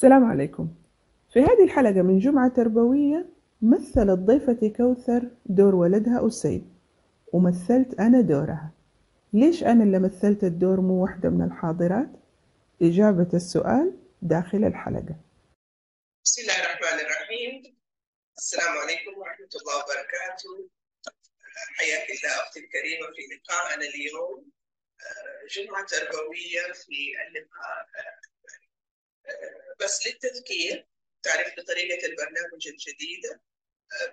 السلام عليكم. في هذه الحلقة من جمعة تربوية مثلت ضيفتي كوثر دور ولدها أسيد ومثلت أنا دورها. ليش أنا اللي مثلت الدور مو واحدة من الحاضرات؟ إجابة السؤال داخل الحلقة. بسم الله الرحمن الرحيم. السلام عليكم ورحمة الله وبركاته. حياك الله أختي الكريمة في لقائنا اليوم. جمعة تربوية في اللقاء. بس للتذكير تعرف بطريقة البرنامج الجديدة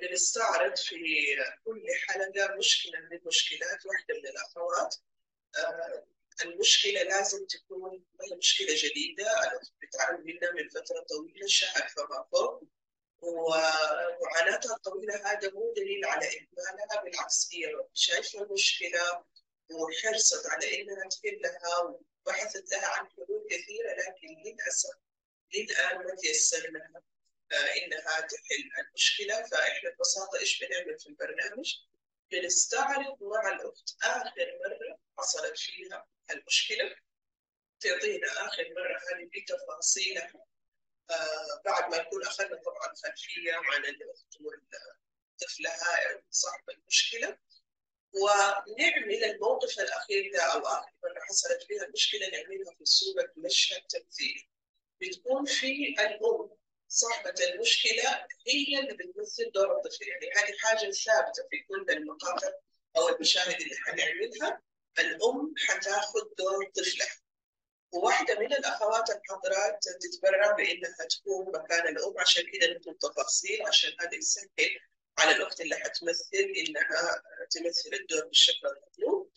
بنستعرض في كل حلقة مشكلة من المشكلات واحدة من الأخوات. المشكلة لازم تكون مشكلة جديدة بتعرف منها من فترة طويلة شهر فما فوق ومعاناتها الطويلة هذا مو دليل على إهمالها بالعكس هي شايفة المشكلة وحرصت على إنها تحلها وبحثت لها عن حلول كثيرة لكن للأسف للآن ما تيسر لها إنها تحل المشكلة فإحنا ببساطة إيش بنعمل في البرنامج؟ بنستعرض مع الأخت. آخر مرة حصلت فيها المشكلة. تعطينا آخر مرة هذه بتفاصيلها. آه بعد ما نكون أخذنا طبعا خلفية عن الأخت وطفلها صاحب المشكلة. ونعمل الموقف الأخير ده أو آخر مرة حصلت فيها المشكلة نعملها في صورة مشهد تمثيلي. بتكون في الأم. صاحبة المشكلة هي اللي بتمثل دور الطفل. يعني هذه حاجة ثابتة في كل المقاطع أو المشاهد اللي حنعملها الأم حتاخذ دور طفلها وواحدة من الأخوات الحاضرات تتبرع بإنها تكون مكان الأم. عشان كده نكتب تفاصيل عشان هذا يسهل على الأخت اللي حتمثل إنها تمثل الدور بالشكل المطلوب.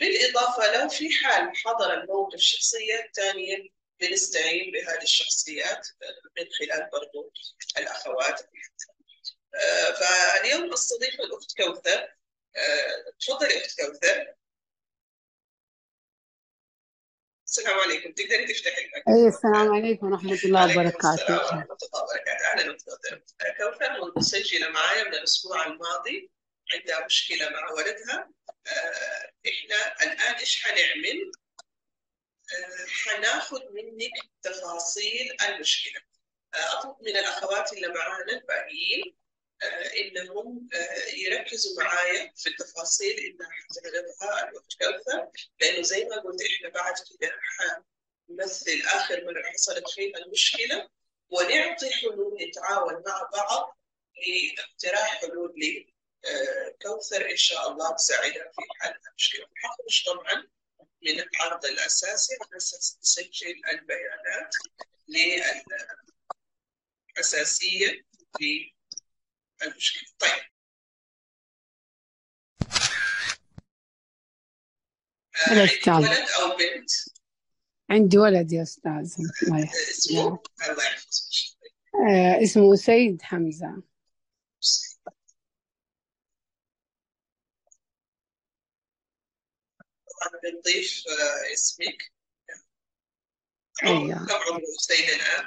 بالإضافة لو في حال حضر الموقف شخصية ثانية بنستعين بهذه الشخصيات من خلال برضو الأخوات. فاليوم أستضيف الأخت كوثر. تفضلي أخت كوثر. السلام عليكم. تقدري تفتحي المكتب أي السلام عليكم ورحمة الله وبركاته. السلام ورحمة الله وبركاته. أهلا وسهلا كوثر. مسجلة معايا من الأسبوع الماضي عندها مشكلة مع ولدها. إحنا الآن إيش حنعمل؟ حناخذ منك تفاصيل المشكلة. أطلب من الأخوات اللي معانا الباقيين إنهم يركزوا معايا في التفاصيل اللي حتعرضها الاخت كوثر لأنه زي ما قلت إحنا بعد كده حنمثل آخر مره حصلت فيها المشكلة ونعطي حلول نتعاون مع بعض لاقتراح حلول لكوثر إن شاء الله تساعدها في حل المشكلة. حخرج طبعا. من العرض الاساسي على أساس نسجل البيانات للاساسيه في المشكلة. طيب. أستاذ ولد أو بنت؟ عندي ولد يا أستاذ. الله يحفظك. اسمه الله يحفظك. آه اسمه سيد حمزة. طبعا بنضيف اسمك أيوة كم عمره سيد الآن؟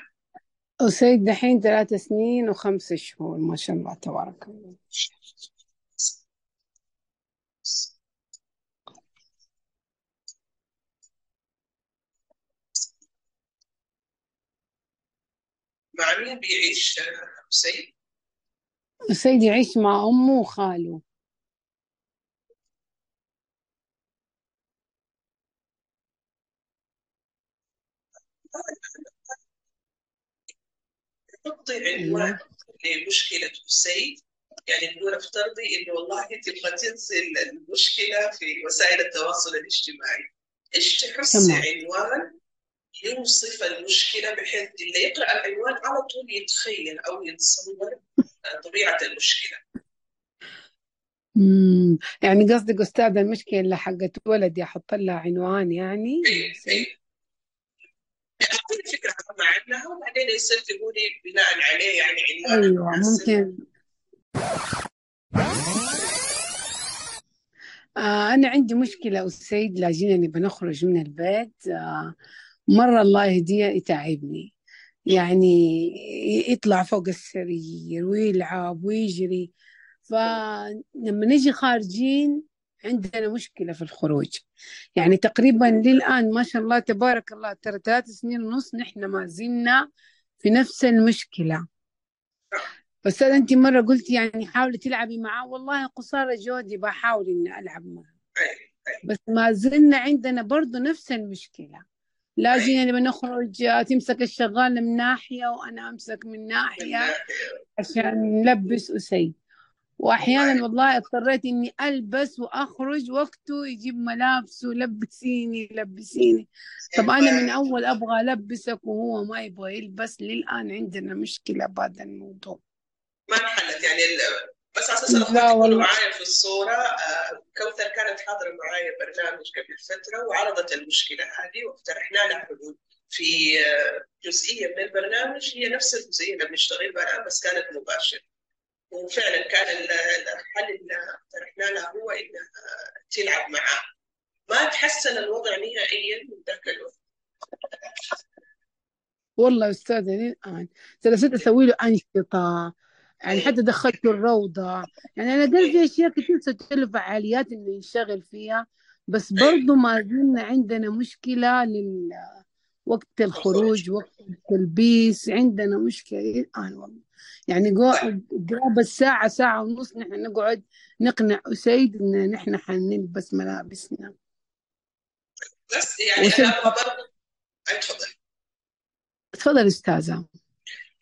وسيد دحين ثلاث سنين وخمس شهور ما شاء الله تبارك الله مع مين بيعيش سيد؟ وسيد يعيش مع أمه وخاله حطي عنوان لمشكلة سيد يعني نقول افترضي إنه والله تبغى تنزل المشكلة في وسائل التواصل الاجتماعي. إيش تحسي عنوان؟ يوصف المشكلة بحيث اللي يقرأ العنوان على طول يتخيل أو يتصور طبيعة المشكلة. مم. يعني قصدك أستاذ المشكلة اللي حقت ولدي أحط لها عنوان يعني؟ إيه سيد فكرة عامة عنها وبعدين يصير تقولي بناء عليه يعني مناسب ممكن أنا عندي مشكلة أستاذ لاجيني بنخرج من البيت. آه مرة الله يهديه يتعبني. يعني يطلع فوق السرير ويلعب ويجري. فلما نجي خارجين عندنا مشكلة في الخروج. يعني تقريبا للآن ما شاء الله تبارك الله ترى ثلاث سنين ونص نحن ما زلنا في نفس المشكلة. بس أنت مرة قلتي يعني حاولي تلعبي معاه. والله قصارى جودي بحاول إني ألعب معاه. بس ما زلنا عندنا برضو نفس المشكلة. لازم يعني بنخرج تمسك الشغال من ناحية وأنا أمسك من ناحية عشان نلبس أسيد. وأحيانا والله اضطريت إني ألبس وأخرج وقته يجيب ملابسه لبسيني لبسيني. طب أنا من يبقى أول أبغى ألبسك وهو ما يبغى يلبس للآن عندنا مشكلة بهذا الموضوع. ما انحلت يعني ال- بس على أساس والله. معايا في الصورة آه، كوثر كانت حاضرة معايا برنامج قبل فترة وعرضت المشكلة هذه واقترحنا لها حلول في آه، جزئية من البرنامج هي نفس الجزئية اللي بنشتغل بها بس كانت مباشرة. وفعلا كان ال- الحل اللي اقترحنا لها هو انها تلعب معاه ما تحسن الوضع نهائيا من ذاك الوقت. والله يا أستاذة للآن جلست أسوي له أنشطة يعني مم. حتى دخلته الروضة. يعني أنا قلت في أشياء كثير له فعاليات إنه ينشغل فيها بس أيوه برضو ما زلنا عندنا مشكلة لل وقت الخروج الخروج. وقت التلبيس عندنا مشكلة. الآن والله. يعني قرابة الساعة ساعة ونص نحن نقعد نقنع أسيد إن نحن حنلبس ملابسنا. بس يعني أنا أبغى برضه تفضل. تفضل أستاذة.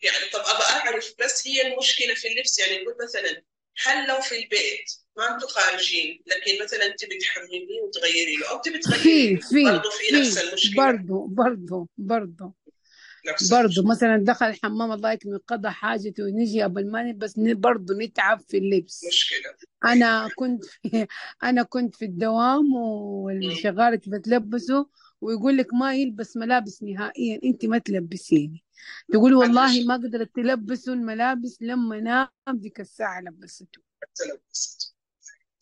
يعني طب أبغى أعرف بس هي المشكلة في اللبس يعني نقول مثلا هل لو في البيت ما أنتم خارجين لكن مثلا تبي تحمميه وتغيري له أو تبي تغيري في في برضه في نفس المشكلة. برضو برضو برضو. المشكلة مثلا دخل الحمام الله يكرمه قضى حاجته ونجي قبل ما نلبس ن- برضو نتعب في اللبس. مشكلة. أنا كنت في أنا كنت في الدوام. والشغالة بتلبسه ويقول لك ما يلبس ملابس نهائيا أنت ما تلبسيني. تقول والله ما قدرت تلبسه الملابس لما نام ديك الساعة لبسته تلبست.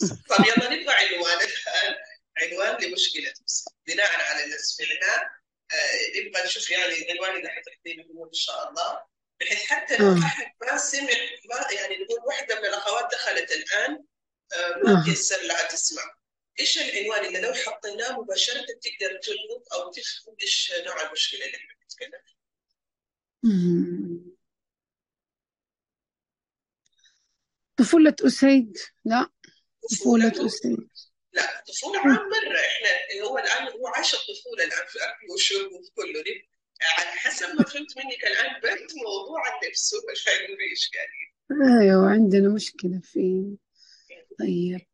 طب يلا نبغى عنوان. الان عنوان لمشكلة. بس بناء على اللي سمعناه آه، نبغى نشوف يعني اللي حتحطيه هو إن شاء الله. بحيث حتى لو آه. أحد ما سمع ما يعني نقول واحدة من الأخوات دخلت الآن ما. تيسر لها تسمع. إيش العنوان؟ اللي لو حطيناه مباشرة تقدر تلقط أو تفهم إيش نوع المشكلة اللي إحنا بنتكلم. فيها. طفولة أسيد؟ لا. طفولة أسيد. لا طفولة عام مرة. إحنا هو الآن هو عاش الطفولة الآن في أكل وشرب وفي كله دي على حسب ما فهمت منك الآن بنت موضوع اللبس هو اللي هيقول إشكالية. أيوة عندنا مشكلة فيه طيب.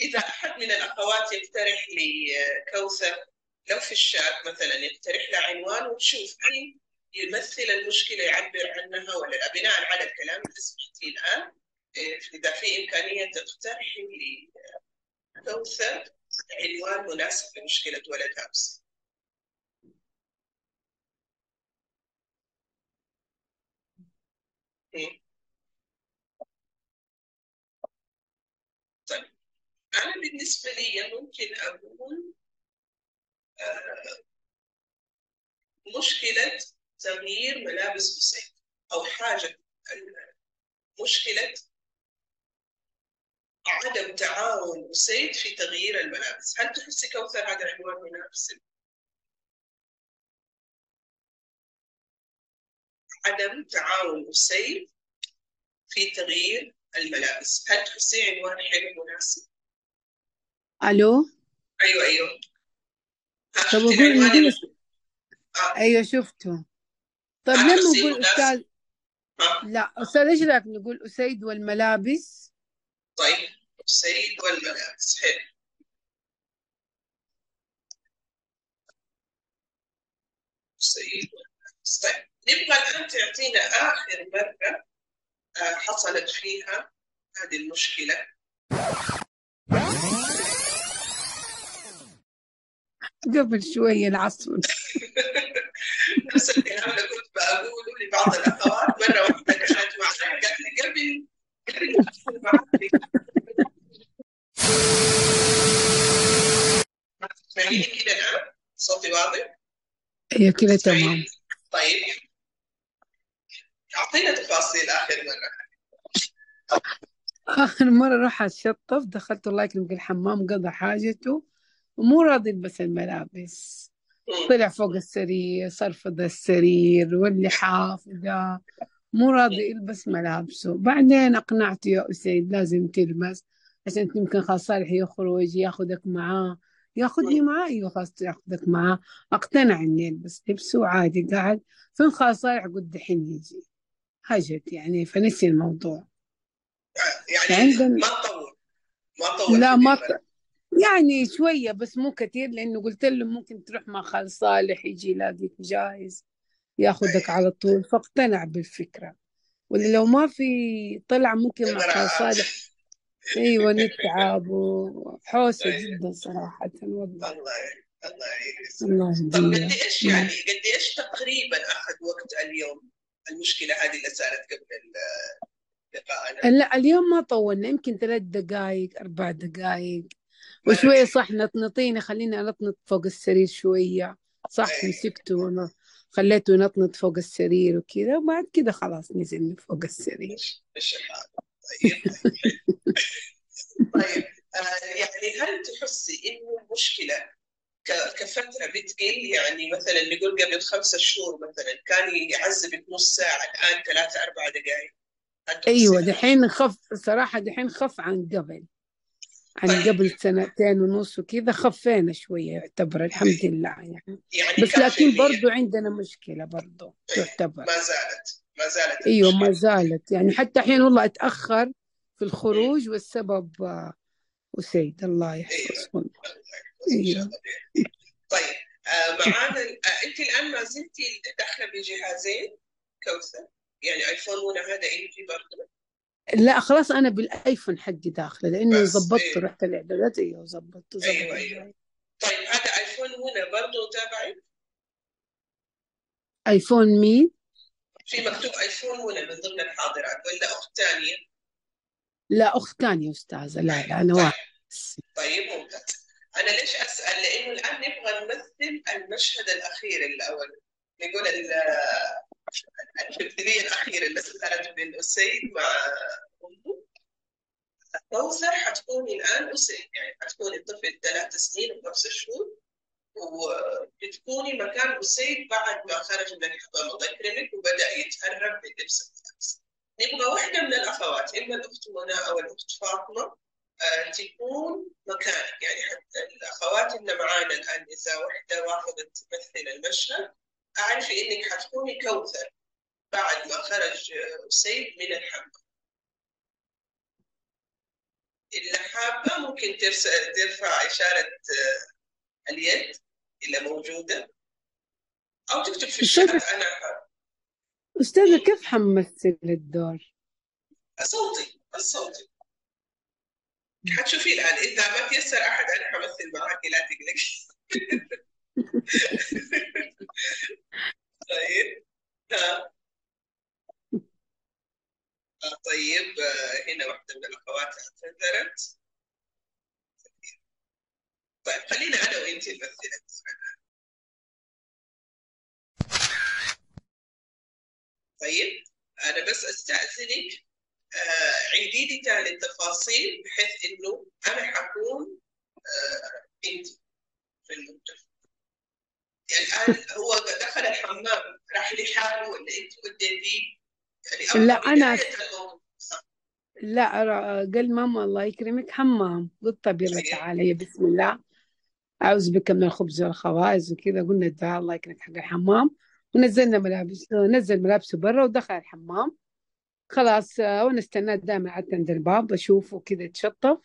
إذا أحد من الأخوات يقترح لي كوثر لو في الشات مثلا يقترح لها عنوان وتشوف هل يمثل المشكلة يعبر عنها ولا لا؟ بناء على الكلام اللي سمعتيه الآن. إذا في إمكانية تقترحي لي كوثر عنوان مناسب لمشكلة ولدها بس إيه. طيب أنا بالنسبة لي ممكن أقول آه، مشكلة تغيير ملابس حسين أو حاجة مشكلة عدم تعاون أسيد في تغيير الملابس. هل تحسي كوثر هذا عنوان مناسب؟ عدم تعاون أسيد في تغيير الملابس. هل تحسي عنوان حلو مناسب؟ ألو؟ أيوه أيوه. طب أقول العنوان آه. أيوة شفته. طيب ها لما نقول؟ أستاذ ها لا أستاذ إيش رأيك نقول أسيد والملابس؟ طيب أسيد والملابس حلو أسيد والملابس طيب نبغى الآن تعطينا آخر مرة آه، حصلت فيها هذه المشكلة. قبل شوية العصر. نفس الكلام اللي كنت بقوله لبعض الأخوات مرة واحدة كانت معي قالت لي قبل تسمعيني كده الآن؟ صوتي واضح؟ هي كده تسمعيني؟ تمام طيب أعطينا تفاصيل آخر مرة آخر مرة راح أتشطف دخلت الله يكرمك الحمام قضى حاجته ومو راضي يلبس الملابس. طلع فوق السرير صرفد السرير واللحاف وده مو راضي يلبس ملابسه. بعدين أقنعته يا أسيد لازم تلبس عشان يمكن خلاص صالح يخرج ياخدك معاه. ياخدني مم. معاه؟ أيوة خلاص ياخدك معاه. أقتنع إني ألبس لبسه عادي قاعد. فين خلاص صالح قلت دحين يجي. هجت يعني فنسي الموضوع. يعني عندنا ما طول ما طول لا ما. يعني شوية بس مو كتير لأنه قلت له ممكن تروح مع خال صالح يجي يلاقيك جاهز. ياخدك أي على طول فاقتنع بالفكرة. ولا لو ما في طلع ممكن مع صالح. أيوة نتعب وحوسة أي جدا صراحة والله. الله الله يعينك الله طب قد إيش يعني قد إيش تقريبا أخذ وقت اليوم؟ المشكلة هذه اللي صارت قبل لقائنا. لا اليوم ما طولنا يمكن ثلاث دقائق أربع دقائق وشوية صح نطنطيني خليني أنطنط فوق السرير شوية. صح اي مسكته خليته ينطنط فوق السرير وكذا وبعد كذا خلاص نزل فوق السرير. طيب طيب آه يعني هل تحسي إنه المشكلة كفترة بتقل؟ يعني مثلا نقول قبل خمسة شهور مثلا كان يعذبك نص ساعة الآن ثلاثة أربع دقائق هذا؟ دحين خف صراحة دحين خف عن قبل. عن قبل سنتين ونص وكذا خفينا شوية يعتبر الحمد لله يعني. يعني بس لكن؟ برضو عندنا مشكلة برضو إيه، تعتبر. ما زالت ما زالت أيوه ما زالت. يعني حتى الحين والله أتأخر في. الخروج والسبب آه، أسيد. الله يحفظه الله يحفظك. إن شاء أيوه الله بإذن طيب آه معانا آه أنت الآن ما زلتي داخلة بجهازين كوثر؟ يعني ايفون ولا هذا انت برضه لا خلاص أنا بالآيفون حقي داخلة لأنه بس ظبطته أيوه رحت الاعدادات أيوه وظبطته ظبط أيوه أيوه. طيب هذا آيفون هنا برضه تابعي آيفون مين؟ في مكتوب آيفون هنا من ضمن الحاضرات ولا أخت ثانية؟ لا أخت ثانية أستاذة لا لا أنا طيب. واحد. طيب ممتاز. أنا ليش أسأل؟ لأنه الآن نبغى نمثل المشهد الأخير الأول نقول ال- الابتدائيه الاخيره اللي بين أسيد مع امه كوثر حتكوني الآن أسيد يعني حتكوني طفل ثلاث سنين وخمس شهور وبتكوني مكان أسيد بعد ما خرج من الحضانة. الله يكرمك وبدأ يتهرب من لبس الملابس نبغى واحدة من الأخوات إما الأخت منى أو الأخت فاطمة آه، تكون مكانك. يعني حتى الأخوات اللي معانا الآن إذا واحدة رافضت تمثل المشهد أعرف إنك حتكوني كوثر بعد ما خرج آه، أسيد من الحمام اللي حابة ممكن ترفع إشارة آه، اليد اللي موجودة. أو تكتب في الشات أنا حابة. أستاذة كيف حمثل الدور صوتي الصوتي. حتشوفي الآن إذا ما تيسر أحد أنا حمثل معك لا تقلقي. طيب آه، طيب آه، هنا واحدة من الأخوات اعتذرت. طيب خلينا أنا وأنت نمثل طيب أنا بس أستأذنك. آه، عيدي لي تاني التفاصيل بحيث إنه أنا حكون أنت في المنتخب. يعني الآن هو دخل الحمام راح لحاله ولا أنت وديتيه؟ يعني لا أنا لا قال ماما الله يكرمك حمام قلت طب يلا تعالي بسم الله. أعوذ بك من الخبز والخبائث وكذا. قلنا الدعاء الله يكرمك حق الحمام. ونزلنا ملابس نزل ملابسه برا ودخل الحمام. خلاص وانا استناه دائما قعدت عند الباب أشوفه كذا يتشطف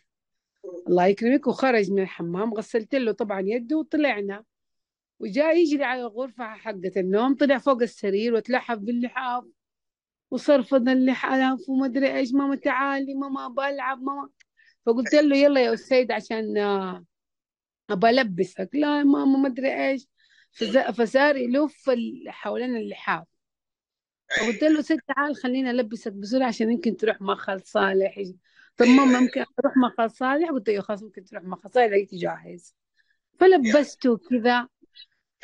الله يكرمك. وخرج من الحمام غسلت له طبعا يده وطلعنا. وجاء يجري على الغرفة حقة النوم طلع فوق السرير وتلحف باللحاف وصرفض اللحاف وما أدري إيش ماما تعالي ماما ابى ألعب ماما. فقلت له يلا يا أستاذ عشان آه، ابى ألبسك. لا ماما ما أدري إيش. فز- فصار يلف ال- حوالين اللحاف. فقلت له ست تعال خليني ألبسك بسرعة عشان يمكن تروح مع خال صالح. طب ماما ممكن أروح مع خال صالح؟ قلت له خلاص ممكن تروح مع خال صالح لقيته جاهز. فلبسته كذا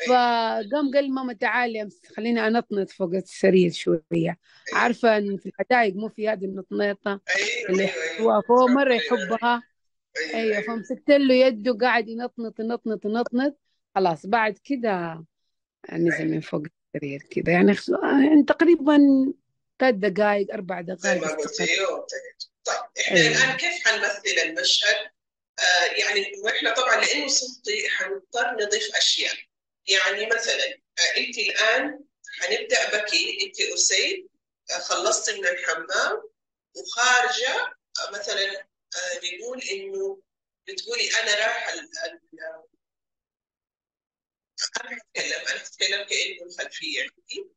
فقام قال ماما تعالي خليني انطنط فوق السرير شوية. أيوه عارفة إن في الحدائق مو في هذه النطنيطه أيوه اللي أيوه أيوه. يحطوها فهو مرة يحبها. أيوه فمسكت له يده قاعد ينطنط ينطنط ينطنط. خلاص بعد كده نزل من فوق السرير كده. يعني يعني تقريبا ثلاث دقائق أربع زي دقائق ما طيب إحنا الآن كيف حنمثل المشهد؟ آه يعني وإحنا طبعا لأنه صوتي حنضطر نضيف أشياء. يعني مثلا آه انت الآن حنبدأ بكي انت أسيد آه خلصتي من الحمام وخارجة آه مثلا نقول إنه بتقولي أنا رايحه ال- ال- أنا هتكلم أنا هتكلم كأنه الخلفية عندي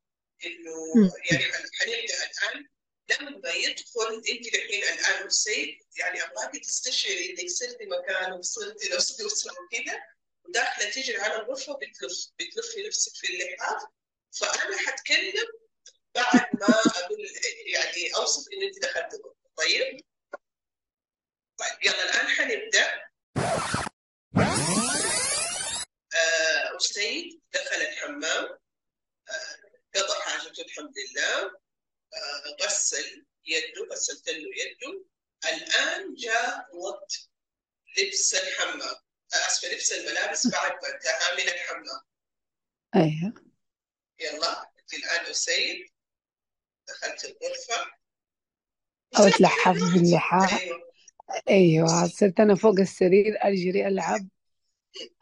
إنه. يعني حنبدأ الآن لما يدخل انت الحين الآن السيد يعني ابغاك تستشعري إنك صرتي مكانه وصرتي نفسك اسره وكذا وداخله تجري على الغرفة بتلف بتلفي نفسك في اللحاف. فأنا حتكلم بعد ما أقول يعني أوصف إن أنت دخلت الغرفة. طيب؟ طيب يلا الآن حنبدا آه أسيد دخل الحمام. آه قضى حاجته الحمد لله. آه غسل يده غسلت له يده. الآن جاء وقت لبس الحمام. آه آسفة لبس الملابس بعد ما انتهى من الحمام أيوه. يلا أنت الآن أسيد. دخلت الغرفة. أو أسيد اتلحفت باللحاف. أيوه. أيوه صرت أنا فوق السرير أجري ألعب.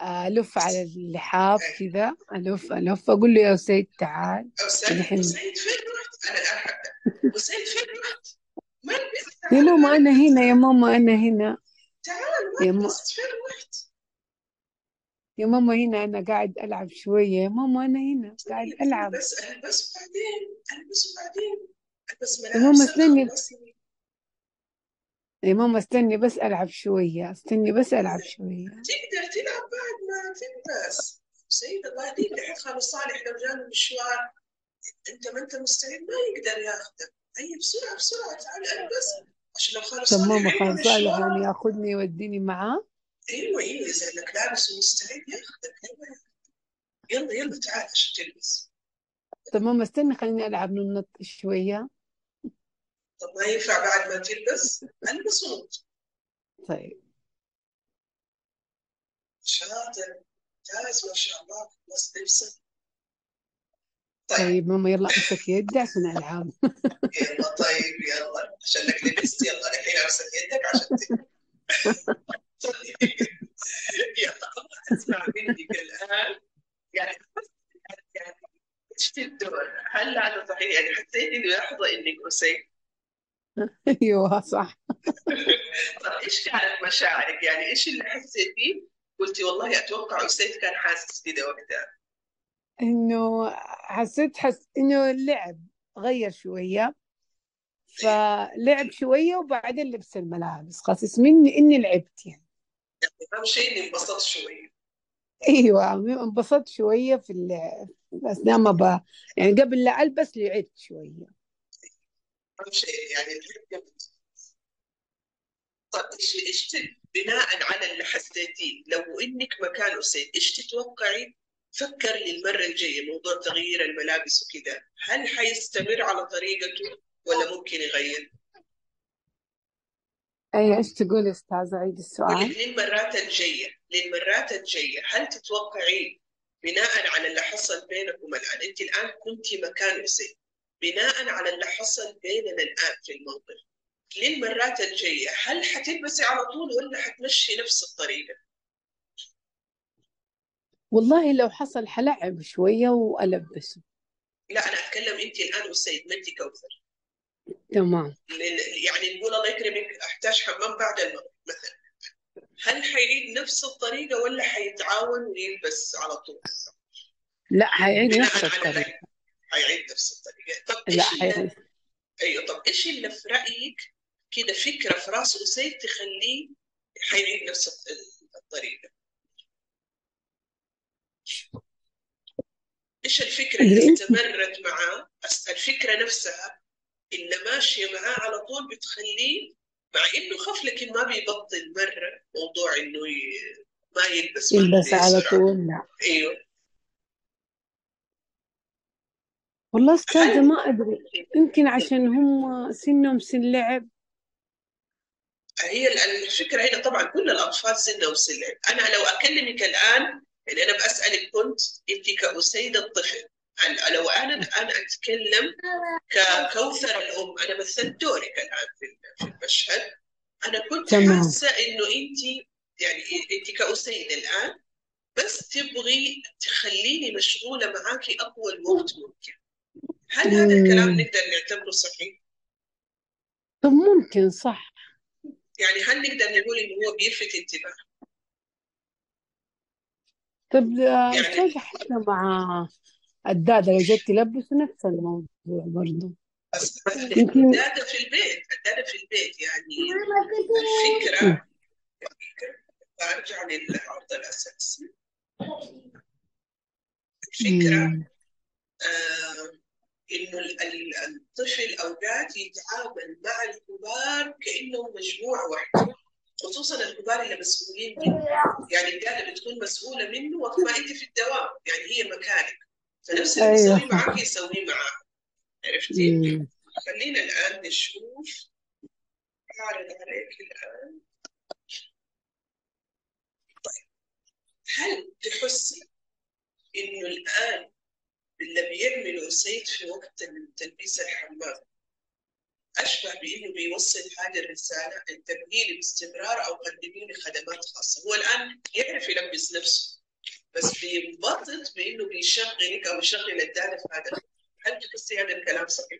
ألف على اللحاف أيوه. كذا. ألف ألف. أقول له يا سيد تعال. أسيد فين رحت؟ حبدأ أسيد فين رحت؟ يا ماما ما أنا لبست هنا يا ماما أنا هنا. تعال يا ما لبست فين رحت؟ يا ماما هنا أنا قاعد ألعب شوية. يا ماما أنا هنا قاعد طيب ألعب. البس البس بعدين البس بعدين البس يا ماما استني. يا ماما استني بس ألعب شوية. استني بس ألعب شوية. تقدر تلعب بعد ما تلبس سيد الله يهديك. الحين خالد صالح لو جانا مشوار أنت ما أنت مستعد؟ ما يقدر ياخذك. هيا بسرعة بسرعة. تعال البس عشان لو خالد طب صالح ماما خالد صالح يعني ياخذني يوديني معاه؟ أيوه أيوه إذا إنك لابس ومستعد ياخذك أيوه يلا يلا تعال عشان تلبس؟ طب ماما استني خليني ألعب ننط شوية. طب ما ينفع بعد ما تلبس؟ البس ونط طيب. شاطر. ممتاز ما شاء الله. خلص لبسك طيب. طيب ماما يلا أمسك يدي عشان ألعب. يلا طيب يلا. عشان لك لبست يلا الحين أمسك يدك عشان يلا اسمع منك الان يعني يعني إيش الدور؟ هل هذا صحيح؟ يعني حسيتي بلحظه انك اسيد؟ أيوه صح طب إيش كانت مشاعرك؟ يعني إيش اللي حسيتيه؟ قلتي والله أتوقع اسيد كان حاسس كذا وقتها. إنه حسيت حس إنه اللعب غير شوية فلعب شوية وبعدين لبس الملابس خلاص مني إني لعبت يعني شيء إني انبسطت شوية. أيوه انبسطت شوية في أثناء ما ب... يعني قبل لا ألبس لعبت شوية أهم شيء يعني الحب طب إيش إيش بناء على اللي حسيتيه لو إنك مكان اسيد إيش تتوقعي فكر للمرة الجاية موضوع تغيير الملابس وكذا هل حيستمر على طريقته ولا ممكن يغير؟ أيوه إيش تقول يا أستاذ عيد السؤال. للمرات الجاية؟ للمرات الجاية؟ هل تتوقعي بناء على اللي حصل بينكم الآن؟ أنت الآن كنت مكان اسيد بناء على اللي حصل بيننا الآن في الموقف. للمرات الجاية؟ هل حتلبسي على طول ولا حتمشي نفس الطريقة؟ والله لو حصل حلعب شوية وألبسه. لا أنا أتكلم أنت الآن اسيد ما أنت كوثر. تمام. يعني نقول الله يكرمك أحتاج حمام بعد المغرب مثلا. هل حيعيد نفس الطريقة ولا حيتعاون ويلبس على طول؟ لا حيعيد نفس الطريقة. حيعيد نفس الطريقة. طب لا إيش اللي حيعيد. أيوه طب إيش اللي في رأيك كده فكرة في رأس اسيد تخليه حيعيد نفس الط- الطريقة؟ إيش الفكرة اللي استمرت معاه؟ الفكرة نفسها اللي ماشية معاه على طول بتخليه مع إنه خف لكن ما بيبطل مرة موضوع إنه ي... ما يلبس يلبس على طول لا. أيوه. والله استاذه هل ما أدري. يمكن عشان هم سنهم سن لعب. هي ال- الفكرة هنا طبعا كل الأطفال سنهم سن لعب. أنا لو أكلمك الآن يعني أنا بسألك كنت أنت كأسيدة الطفل. أنا- لو أنا أنا أتكلم ككوثر الأم أنا مثلت دورك الآن في المشهد أنا كنت تمام حاسة إنه أنت يعني أنت كأسيدة الآن بس تبغي تخليني مشغولة معاكي أطول وقت ممكن هل هذا الكلام. نقدر نعتبره صحيح؟ طب ممكن صح يعني هل نقدر نقول إنه هو بيلفت انتباه؟ طب آه، يعني حتى مع الدادة لو جت تلبس نفس الموضوع برضه يمكن الدادة في البيت الدادة في البيت يعني. الفكرة مم. برجع للعرض الأساسي. الفكرة. آه إنه ال- ال- الطفل أوقات يتعامل مع الكبار كأنهم مجموعة واحدة. خصوصا الكبار اللي مسؤولين منه. يعني الدادة بتكون مسؤولة منه وقت ما أنت في الدوام. يعني هي مكانك. فنفس اللي أيوه. بيسويه معاك يسويه معاه عرفتي؟ مم. خلينا الآن نشوف. أعرض عليك الآن. هل تحسي إنه الآن اللي بيعمله سيد في وقت تلبيس الحمام أشبه بإنه بيوصل هذه الرسالة انتبهي لي باستمرار أو قدمي لي خدمات خاصة؟ هو الآن يعرف يلبس نفسه. بس بينبسط بإنه بيشغلك أو يشغل الدادة في هذا. هل تحسي هذا الكلام صحيح؟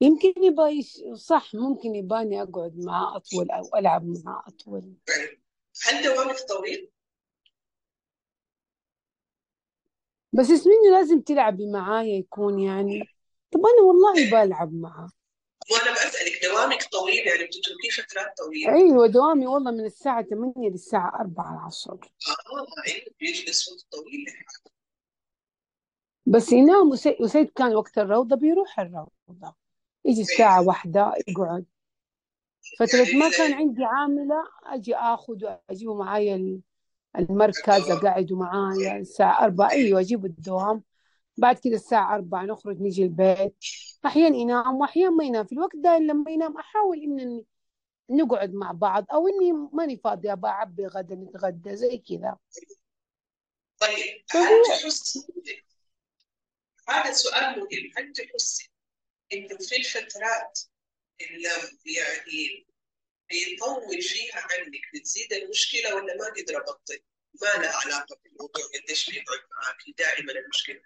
يمكن يبغى يش... صح ممكن يباني أقعد معاه أطول أو ألعب معاه أطول يعني هل دوامك طويل؟ بس اسمني لازم تلعبي معايا يكون يعني طب أنا والله بلعب معاه وأنا بسألك دوامك طويل يعني بتتركيه فترات طويلة. أيوة دوامي والله من الساعة 8 للساعة 4 العصر. آه أيوه بيجلس وقت طويل بس ينام وسيد, وسيد كان وقت الروضة بيروح الروضة. يجي الساعة واحدة يقعد. فترة يعني ما كان عندي عاملة أجي أخذ وأجيبه معايا ال- المركز أقعده معايا الساعة أربعة. أيوة أجيب الدوام. بعد كده الساعة أربعة نخرج نيجي البيت. أحيانا ينام وأحيانا ما ينام. في الوقت ده لما ينام أحاول إني نقعد مع بعض أو إني ماني فاضية أبغى أعبي غدا نتغدى زي كذا. طيب هل تحسي هذا سؤال مهم. هل تحسي إنه في الفترات اللي يعني بيطول فيها عنك بتزيد المشكلة ولا ما قد ربطت؟ ما لها علاقة بالموضوع قديش بيقعد معك؟ دائما المشكلة.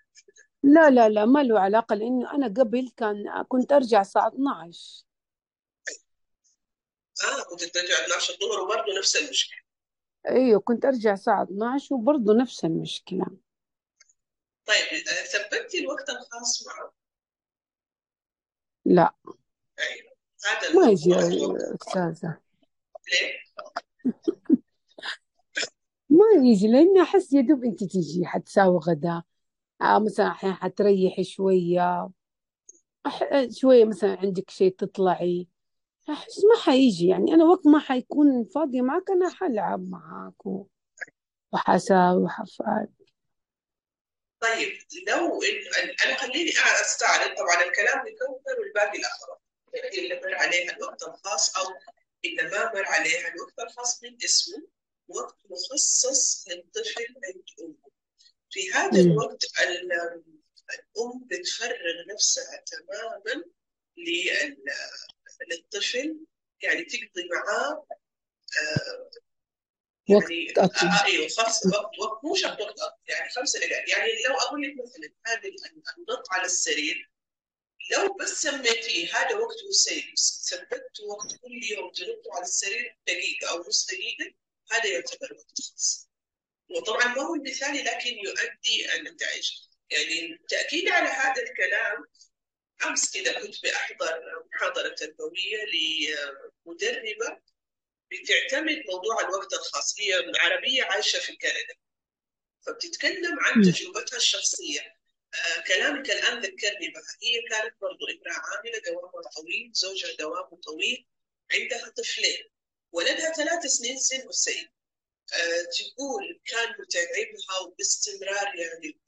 لا لا لا ما له علاقة لأنه أنا قبل كان كنت أرجع الساعة 12 آه كنت ترجع 12 الظهر وبرضه نفس المشكلة. أيوة كنت أرجع الساعة 12 وبرضه نفس المشكلة. طيب آه، ثبتي الوقت الخاص معه. لا. أيوه. هذا ما يجي يا أستاذة. ليه؟ ما يجي لأني أحس يا دوب أنت تجي حتساوي غدا. آه مثلا أحيانا حتريحي شوية. أح... شوية مثلا عندك شيء تطلعي. أحس ما حيجي يعني أنا وقت ما حيكون فاضية معك أنا حلعب معاك و- وحساوي وحفعل طيب لو أنا خليني أستعرض طبعا الكلام لكوثر والباقي الأخرى. اللي مر عليها الوقت الخاص أو اللي ما مر عليها الوقت الخاص من اسمه وقت مخصص للطفل عند أمه. في هذا. الوقت ال- الأم بتفرغ نفسها تماما لل- للطفل يعني تقضي معاه آه، وقت يعني أطول آه أيوه خمس وقت وقت مو شرط وقت أطول، يعني خمس دقائق يعني لو أقول لك مثلا هذه النط على السرير لو بس سميتيه هذا وقت وسيل ثبت وقت كل يوم تنطوا على السرير دقيقة أو نص دقيقة هذا يعتبر وقت خاص. وطبعا ما هو المثالي لكن يؤدي النتائج يعني تأكيد على هذا الكلام أمس كده كنت بأحضر محاضرة تربوية لمدربة بتعتمد موضوع الوقت الخاص. هي عربية عايشة في كندا. فبتتكلم عن. تجربتها الشخصية. آه كلامك الآن ذكرني بها. هي كانت برضو امرأة عاملة دوامها طويل زوجها دوامه طويل عندها طفلين ولدها ثلاث سنين سن آه تقول كان متعبها وباستمرار يعني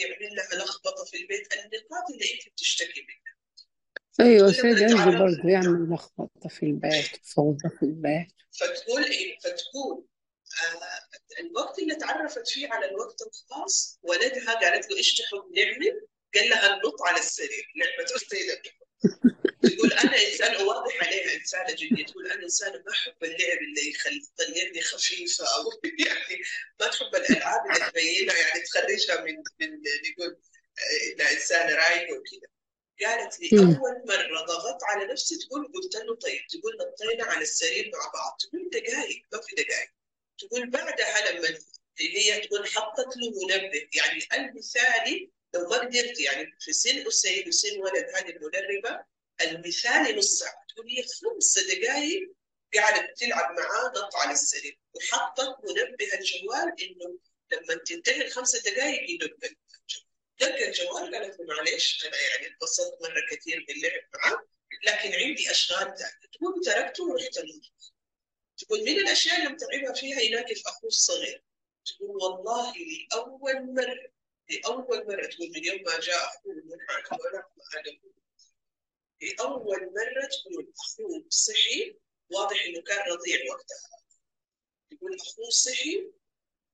يعمل لها لخبطة في البيت النقاط اللي أنت بتشتكي منها. لما سيد نتعرف برضه يعمل لخبطة في البيت فوضى في البيت. فتقول إيه؟ فتقول آه الوقت اللي تعرفت فيه على الوقت الخاص ولدها قالت له إيش تحب نعمل؟ قال لها ننط على السرير لعبة أرسيلة تقول أنا انسانه واضح عليها انسانه جديه تقول أنا انسانه ما أحب اللعب اللي يخلي تخليني خفيفة أو يعني ما تحب الألعاب اللي تبينها يعني تخرجها من من نقول انها انسانه رايقه وكذا. قالت لي أول مرة ضغطت على نفسي تقول قلت له طيب تقول نطينا على السرير مع بعض. تقول دقائق ما في دقائق تقول بعدها لما هي تقول حطت له منبه. يعني المثالي لو ما قدرت يعني في سن أسيد وسن ولد هذه المدربة المثالي نص ساعة تقول هي خمس دقائق قاعدة تلعب معاه نط على السرير وحطت منبه الجوال إنه لما تنتهي الخمس دقائق ينبه دق الجوال قالت له معلش أنا يعني انبسطت مرة كثير باللعب معاه لكن عندي أشغال ثانية تقول تركته ورحت المطبخ تقول من الأشياء اللي متعبها فيها يناكف أخوه الصغير. تقول والله لأول مرة لأول مرة تقول من يوم ما جاء أخوه من وأنا أنا لأول مرة تقول أخوه صحي واضح إنه كان رضيع وقتها. تقول أخوه صحي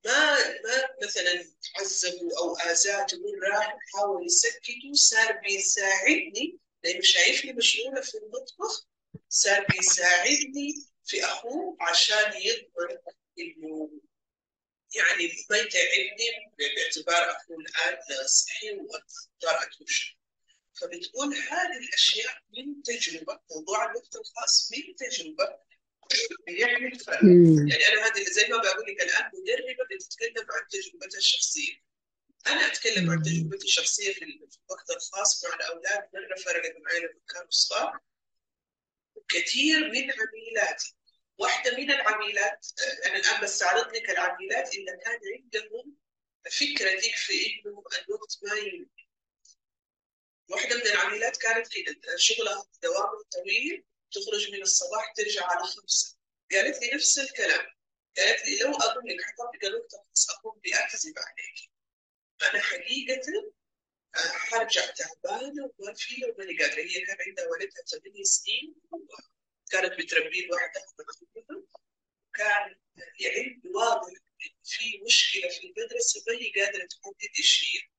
ما ما مثلا عذبه أو آذاه تقول راح حاول يسكته صار بيساعدني. لأنه شايفني مشغولة في المطبخ صار بيساعدني في أخوه عشان يضمن إنه يعني ما يتعبني باعتبار أخوه الآن صحي وأقدر أتوشى فبتقول هذه الأشياء من تجربة موضوع الوقت الخاص من تجربة بيعمل فرق يعني أنا هذه زي ما بقول لك الآن مدربة بتتكلم عن تجربتها الشخصية. أنا أتكلم عن تجربتي الشخصية في الوقت الخاص مع الأولاد مره فرقت معي لما كانوا صغار كثير من عميلاتي واحدة من العميلات أنا الآن بستعرض لك العميلات اللي كان عندهم فكرة ديك في إنه الوقت ما يمكن واحدة من العميلات كانت كده شغلها دوام طويل تخرج من الصباح ترجع على خمسة. قالت لي نفس الكلام. قالت لي لو أقول لك حطيت قالوا تخص أقوم بأكذب عليك. أنا حقيقة حرجع تعبانة وما في لو ماني قادرة هي كان عندها ولدها ثمانية سنين. كانت بتربيه لوحدها كان يعني واضح في مشكلة في المدرسة ما هي قادرة تحدد إيش هي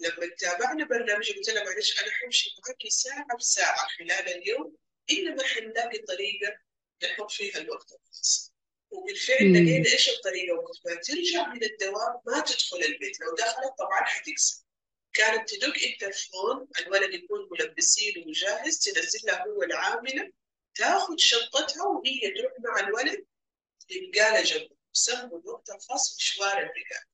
لما تابعنا برنامج قلت لها معلش أنا حمشي معك ساعة بساعة خلال اليوم انما حنلاقي طريقة نحط فيها الوقت. الخاص وبالفعل لقينا إيش الطريقة؟ وقت ما ترجع من الدوام ما تدخل البيت. لو دخلت طبعا حتكسب. كانت تدق التلفون الولد يكون ملبسين وجاهز تنزل لها هو العاملة تاخذ شنطتها وهي تروح مع الولد البقاله جنبه يسموا الوقت الخاص مشوار البقاله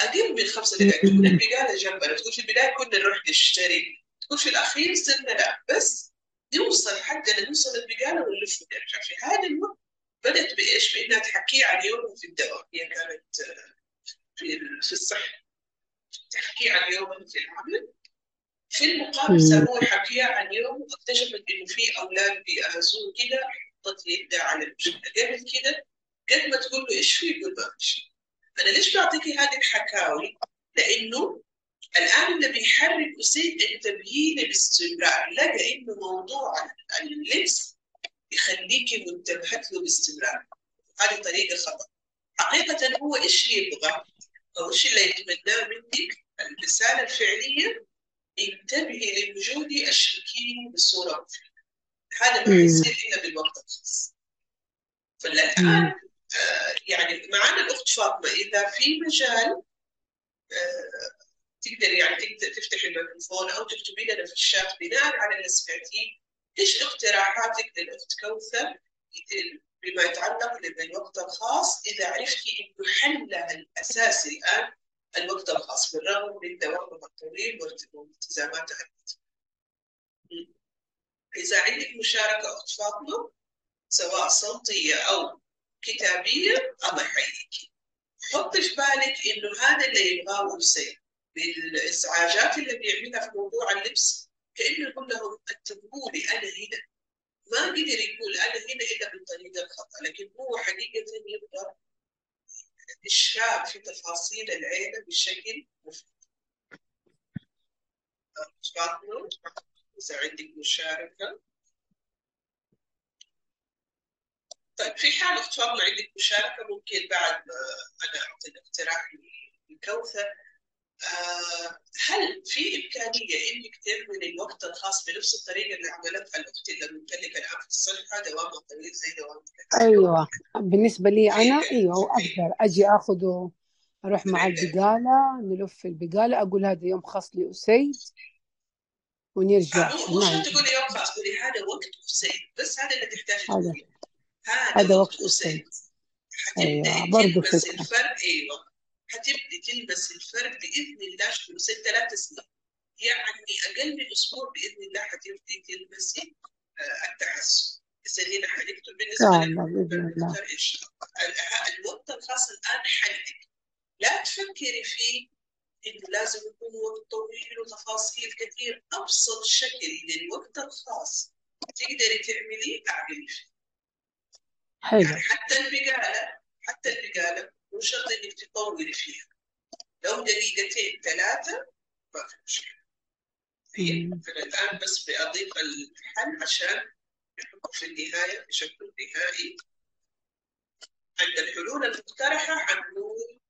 أقل من خمسة دقائق تكون البقاله جنبنا تقول في البداية كنا نروح نشتري. تقول في الأخير صرنا لا. بس نوصل حقنا نوصل البقاله ونلف ونرجع في هذا الوقت بدأت بإيش؟ بإنها تحكي عن يومها في الدوام. هي كانت في في الصحه تحكي عن يومها في العمل. في المقابل سابوها حكيها عن يوم واكتشفت إنه في أولاد بيأذوه كده حطت يدها على المشكلة قبل كده قد ما تقول له إيش في؟ يقول ما أنا ليش بعطيكي هذه الحكاوي؟ لأنه الآن اللي بيحرك اسيد التبيين باستمرار. لقى إنه موضوع اللبس يخليكي منتبهة له باستمرار. هذه طريقة خطأ. حقيقة هو إيش يبغى؟ إيش اللي يتمناه منك الرساله الفعليه انتبهي لوجودي اشركيني بصورة مفيده هذا ما يصير إلا بالوقت الخاص. فالآن آه يعني معنا الأخت فاطمة إذا في مجال آه تقدر يعني تقدر تفتح الميكروفون أو تكتبي لنا في الشات بناء على اللي سمعتيه إيش اقتراحاتك للأخت كوثر؟ بما يتعلق بالوقت الخاص إذا عرفتي إنه حلها الاساسي الآن الوقت الخاص بالرغم من دوامها الطويل والتزاماتها إذا عندك مشاركة أخت فاطمة سواء صوتية أو كتابية الله يحييك. حطي في بالك إنه هذا اللي يبغاه حسين بالإزعاجات اللي بيعملها في موضوع اللبس كانه يقول لهم انتبهوا لي أنا هنا ما قدر يقول أنا هنا الا بالطريقة الخطأ لكن هو حقيقة يبغى اشراك في تفاصيل العيلة بشكل مفيد. اذا عندك مشاركه طيب في حال اخت فاطمه عندك مشاركة ممكن بعد أنا أعطي الاقتراح لكوثر. هل في إمكانية انك تعملي الوقت الخاص بنفس الطريقة اللي عملتها الاخت اللي ممتلكه الان في الصحه دوام طويل زي دوام أيوه. بالنسبة لي أنا أيوه أقدر أجي اخذه أروح مع البقالة نلف البقالة أقول هذا يوم خاص لأسيد ونرجع. شرط عندي تقولي يوم خاص تقولي هذا وقت أسيد. بس هذا اللي تحتاج هذا. هذا وقت أسيد. أيوه برضه فكرة. الفرق أيوه. حتبدي تلمس الفرق بإذن الله في ست ثلاث سنين يعني أقل من أسبوع بإذن الله حتبدي تلمسي آه، التحسن حنكتب إن بالنسبة للكمبيوتر إن شاء الله. ال- الوقت الخاص الآن حدك لا تفكري فيه إنه لازم يكون وقت طويل وتفاصيل كثير. أبسط شكل للوقت الخاص تقدري تعمليه أعملي فيه. حلو. يعني حتى البقاله حتى البقاله مو شرط إنك تطولي فيها لو دقيقتين ثلاثة ما في مشكله الآن بس بأضيف الحل عشان نحطه في النهاية بشكل نهائي. عند الحلول المقترحة حنقول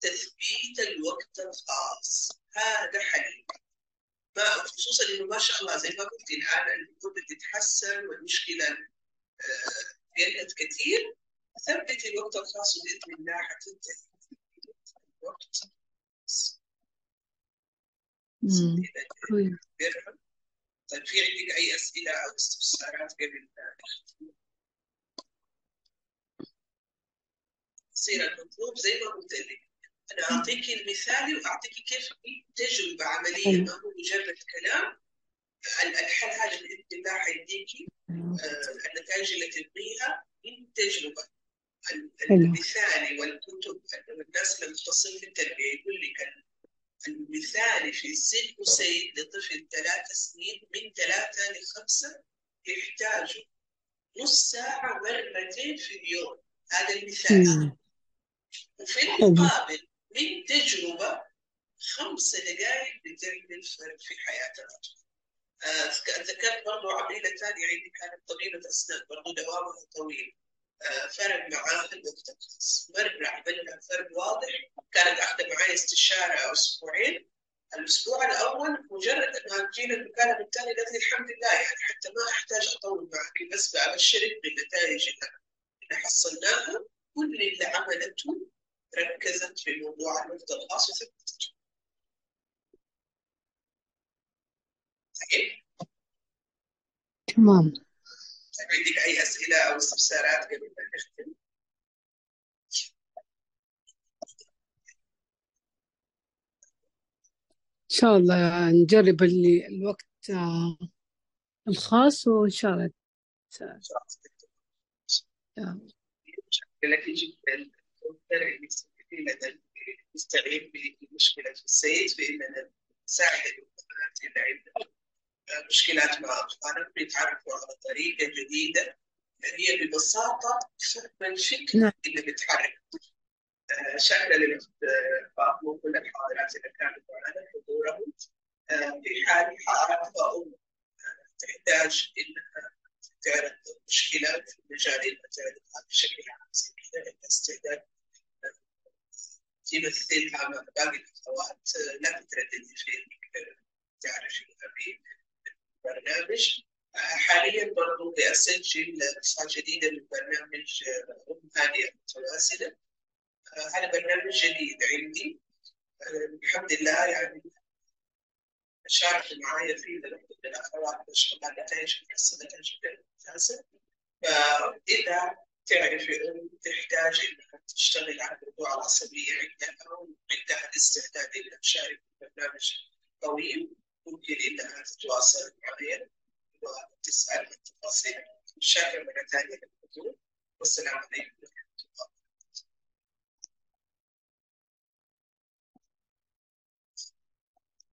تثبيت الوقت الخاص. هذا حل ما خصوصا إنه ما شاء الله زي ما قلت الآن الأمور بتتحسن والمشكلة آه، قلت كثير. ثبت الوقت الخاص بإذن الله حتنتهي الوقت برهم طيب في عندك اي أسئلة أو استفسارات قبل؟ يصير المطلوب زي ما قلت لك أنا أعطيك المثالي واعطيك كيف عمليه حلو ما هو مجرد كلام ال- الحل هذا باذن الله حيديكي النتائج اللي تبغيها من حلو المثالي والكتب الناس المختصين في التربيه يقول لك ال- المثالي في سن أسيد لطفل ثلاث سنين من ثلاثة لخمسة يحتاج نص ساعة مرتين في اليوم. هذا المثال. مم. وفي المقابل من تجربة خمس دقائق بتعمل فرق في حياة الأطفال. آه، ذكرت برضو عميلة ثانية عندي كانت طبيبة أسنان برضو دوامها طويل. فرق الوقت الخاص مرة عملنا فرق واضح. كانت أخذ معي استشارة أسبوعين. الأسبوع الأول مجرد أنها تجينا المكالمة الثانية قالت لي الحمد لله يعني حتى ما أحتاج أطول معك بس بأبشرك بالنتائج اللي حصلناها كل اللي عملته ركزت في موضوع الوقت الخاص وثبتته طيب. تمام. عندك أي أسئلة أو استفسارات قبل ما نختم؟ إن شاء الله نجرب اللي الوقت آه، الخاص وإن شاء الله ت- آه، لك جدا نستعين بمشكلة السيد فإننا نساعد الأمهات اللي عندهم مشكلات مع أطفالهم بيتعرفوا على طريقة جديدة هي ببساطة فهم الفكر نعم. اللي بيتحرك آه، للأخت فاطمة وكل الحاضرات اللي كانوا معنا حضورهم. آه، في حال حارة أم تحتاج إنها تعرض مشكلة في مجال إنها تعرضها بشكل عام. زي كذا عندها استعداد تمثلها مع باقي الأخوات آه، لا تترددي في إنك آه، آه، حاليا برضو بأسجل نسخة جديدة من برنامج آه، أم هادئة متواصلة آه، هذا برنامج جديد عندي آه، الحمد لله يعني شاركوا معايا فيه للأخوة الأخوات ما شاء الله نتائج محسنة جدا ممتازة فإذا تعرفي أم تحتاج إنها تشتغل على موضوع العصبية عندها أو عندها الاستعداد إنها تشارك في برنامج طويل ممكن إنها تتواصل معي وتسأل عن التفاصيل شاكر مرة ثانية للحضور. والسلام عليكم.